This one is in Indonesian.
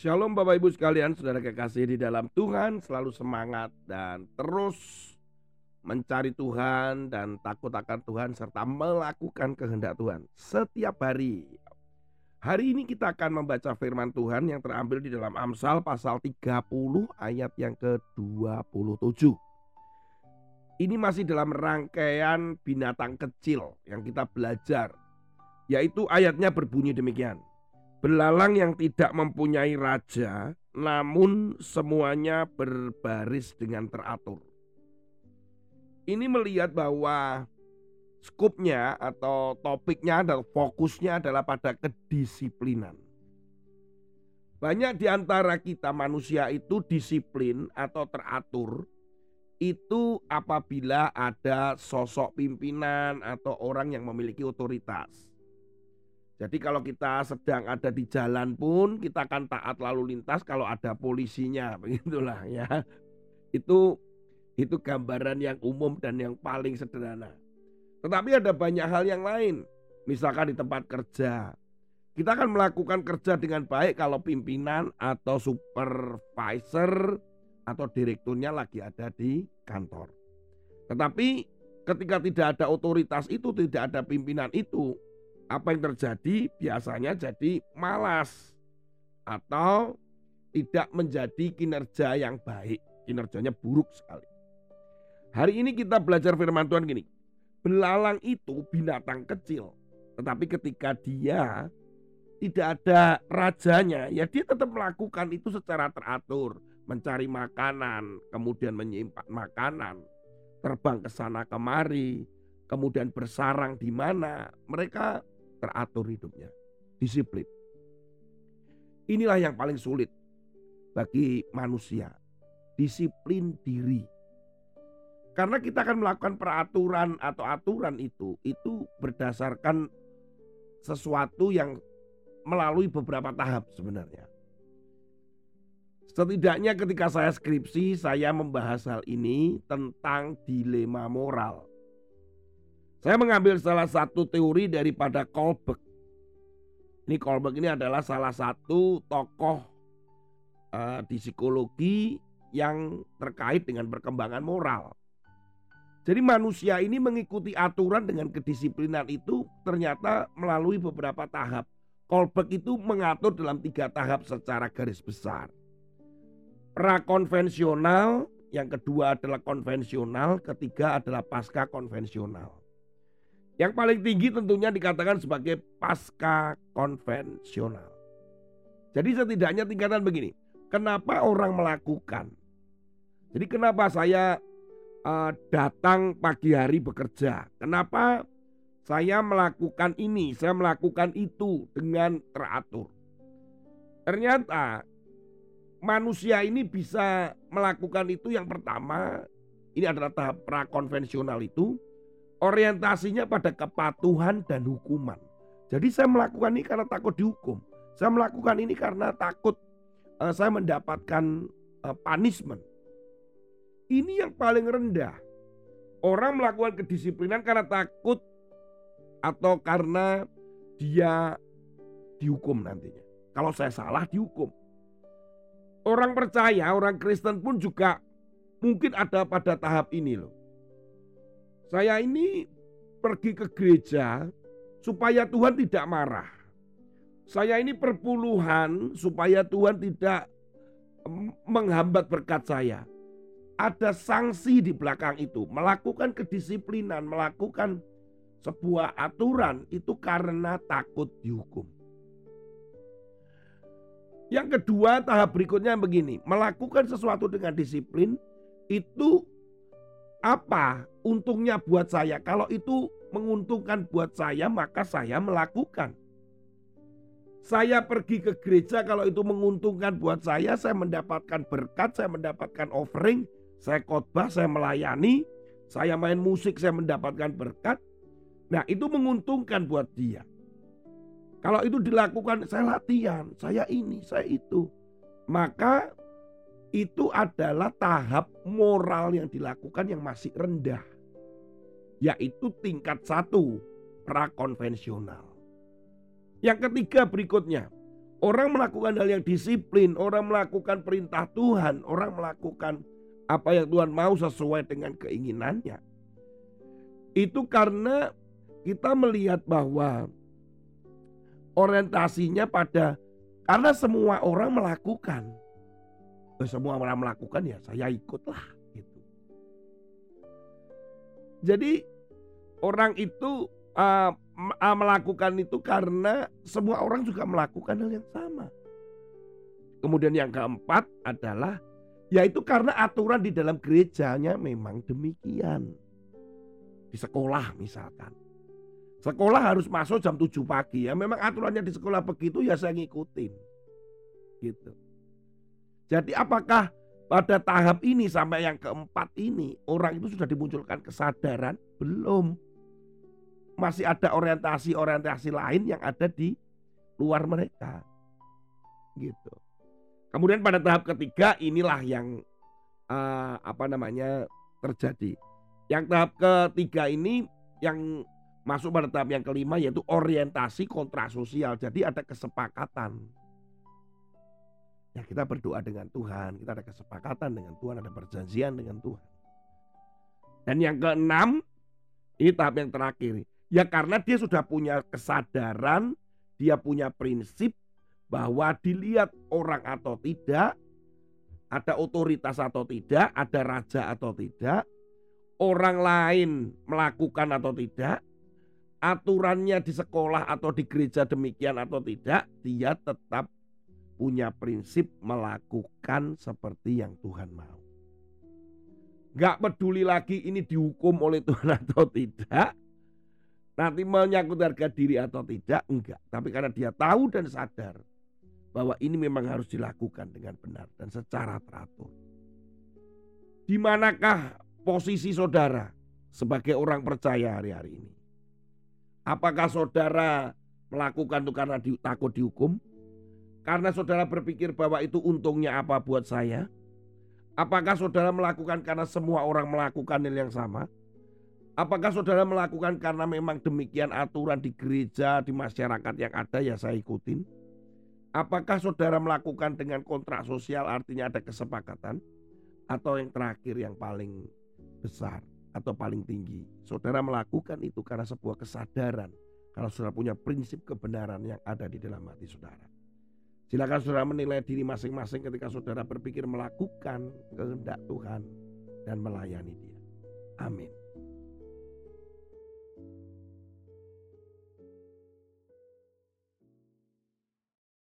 Shalom Bapak Ibu sekalian, saudara kekasih di dalam Tuhan, selalu semangat dan terus mencari Tuhan dan takut akan Tuhan serta melakukan kehendak Tuhan setiap hari. Hari ini kita akan membaca firman Tuhan yang terambil di dalam Amsal pasal 30 ayat yang ke-27. Ini masih dalam rangkaian binatang kecil yang kita belajar. Yaitu ayatnya berbunyi demikian. Belalang yang tidak mempunyai raja, namun semuanya berbaris dengan teratur. Ini melihat bahwa skupnya atau topiknya dan fokusnya adalah pada kedisiplinan. Banyak di antara kita manusia itu disiplin atau teratur itu apabila ada sosok pimpinan atau orang yang memiliki otoritas. Jadi kalau kita sedang ada di jalan pun kita akan taat lalu lintas kalau ada polisinya, begitulah ya. Itu itu gambaran yang umum dan yang paling sederhana. Tetapi ada banyak hal yang lain. Misalkan di tempat kerja. Kita akan melakukan kerja dengan baik kalau pimpinan atau supervisor atau direkturnya lagi ada di kantor. Tetapi ketika tidak ada otoritas itu, tidak ada pimpinan itu, apa yang terjadi biasanya jadi malas atau tidak menjadi kinerja yang baik, kinerjanya buruk sekali. Hari ini kita belajar firman Tuhan gini. Belalang itu binatang kecil, tetapi ketika dia tidak ada rajanya, ya dia tetap melakukan itu secara teratur, mencari makanan, kemudian menyimpan makanan, terbang ke sana kemari, kemudian bersarang di mana. Mereka teratur hidupnya, disiplin. Inilah yang paling sulit bagi manusia, disiplin diri. Karena kita akan melakukan peraturan atau aturan itu, itu berdasarkan sesuatu yang melalui beberapa tahap sebenarnya. Setidaknya ketika saya skripsi, saya membahas hal ini tentang dilema moral. Saya mengambil salah satu teori daripada Kolberg. Ini Kolberg ini adalah salah satu tokoh uh, di psikologi yang terkait dengan perkembangan moral. Jadi manusia ini mengikuti aturan dengan kedisiplinan itu ternyata melalui beberapa tahap. Kolberg itu mengatur dalam tiga tahap secara garis besar. Prakonvensional, yang kedua adalah konvensional, ketiga adalah pasca konvensional. Yang paling tinggi tentunya dikatakan sebagai pasca konvensional. Jadi setidaknya tingkatan begini. Kenapa orang melakukan? Jadi kenapa saya uh, datang pagi hari bekerja? Kenapa saya melakukan ini, saya melakukan itu dengan teratur? Ternyata manusia ini bisa melakukan itu yang pertama, ini adalah tahap prakonvensional itu orientasinya pada kepatuhan dan hukuman. Jadi saya melakukan ini karena takut dihukum. Saya melakukan ini karena takut uh, saya mendapatkan uh, punishment. Ini yang paling rendah. Orang melakukan kedisiplinan karena takut atau karena dia dihukum nantinya. Kalau saya salah dihukum. Orang percaya, orang Kristen pun juga mungkin ada pada tahap ini loh. Saya ini pergi ke gereja supaya Tuhan tidak marah. Saya ini perpuluhan supaya Tuhan tidak menghambat berkat saya. Ada sanksi di belakang itu, melakukan kedisiplinan, melakukan sebuah aturan itu karena takut dihukum. Yang kedua, tahap berikutnya begini, melakukan sesuatu dengan disiplin itu apa untungnya buat saya? Kalau itu menguntungkan buat saya, maka saya melakukan. Saya pergi ke gereja kalau itu menguntungkan buat saya, saya mendapatkan berkat, saya mendapatkan offering, saya khotbah, saya melayani, saya main musik, saya mendapatkan berkat. Nah, itu menguntungkan buat dia. Kalau itu dilakukan, saya latihan, saya ini, saya itu. Maka itu adalah tahap moral yang dilakukan yang masih rendah. Yaitu tingkat satu, prakonvensional. Yang ketiga berikutnya, Orang melakukan hal yang disiplin, orang melakukan perintah Tuhan, orang melakukan apa yang Tuhan mau sesuai dengan keinginannya. Itu karena kita melihat bahwa orientasinya pada karena semua orang melakukan. Eh, semua orang melakukan ya saya ikutlah gitu. Jadi orang itu uh, melakukan itu karena semua orang juga melakukan hal yang sama. Kemudian yang keempat adalah yaitu karena aturan di dalam gerejanya memang demikian. Di sekolah misalkan. Sekolah harus masuk jam 7 pagi ya. Memang aturannya di sekolah begitu ya saya ngikutin. Gitu. Jadi apakah pada tahap ini sampai yang keempat ini orang itu sudah dimunculkan kesadaran? Belum masih ada orientasi-orientasi lain yang ada di luar mereka. Gitu. Kemudian pada tahap ketiga inilah yang uh, apa namanya terjadi. Yang tahap ketiga ini yang masuk pada tahap yang kelima yaitu orientasi kontrasosial. Jadi ada kesepakatan. Ya kita berdoa dengan Tuhan, kita ada kesepakatan dengan Tuhan, ada perjanjian dengan Tuhan. Dan yang keenam, ini tahap yang terakhir. Ya karena dia sudah punya kesadaran, dia punya prinsip bahwa dilihat orang atau tidak, ada otoritas atau tidak, ada raja atau tidak, orang lain melakukan atau tidak, aturannya di sekolah atau di gereja demikian atau tidak, dia tetap punya prinsip melakukan seperti yang Tuhan mau. Gak peduli lagi ini dihukum oleh Tuhan atau tidak, Nanti menyangkut harga diri atau tidak, enggak. Tapi karena dia tahu dan sadar bahwa ini memang harus dilakukan dengan benar dan secara teratur. Di manakah posisi saudara sebagai orang percaya hari-hari ini? Apakah saudara melakukan itu karena takut dihukum? Karena saudara berpikir bahwa itu untungnya apa buat saya? Apakah saudara melakukan karena semua orang melakukan hal yang sama? Apakah saudara melakukan karena memang demikian aturan di gereja, di masyarakat yang ada ya saya ikutin? Apakah saudara melakukan dengan kontrak sosial artinya ada kesepakatan? Atau yang terakhir yang paling besar atau paling tinggi. Saudara melakukan itu karena sebuah kesadaran. Kalau saudara punya prinsip kebenaran yang ada di dalam hati saudara. Silakan saudara menilai diri masing-masing ketika saudara berpikir melakukan kehendak Tuhan dan melayani dia. Amin.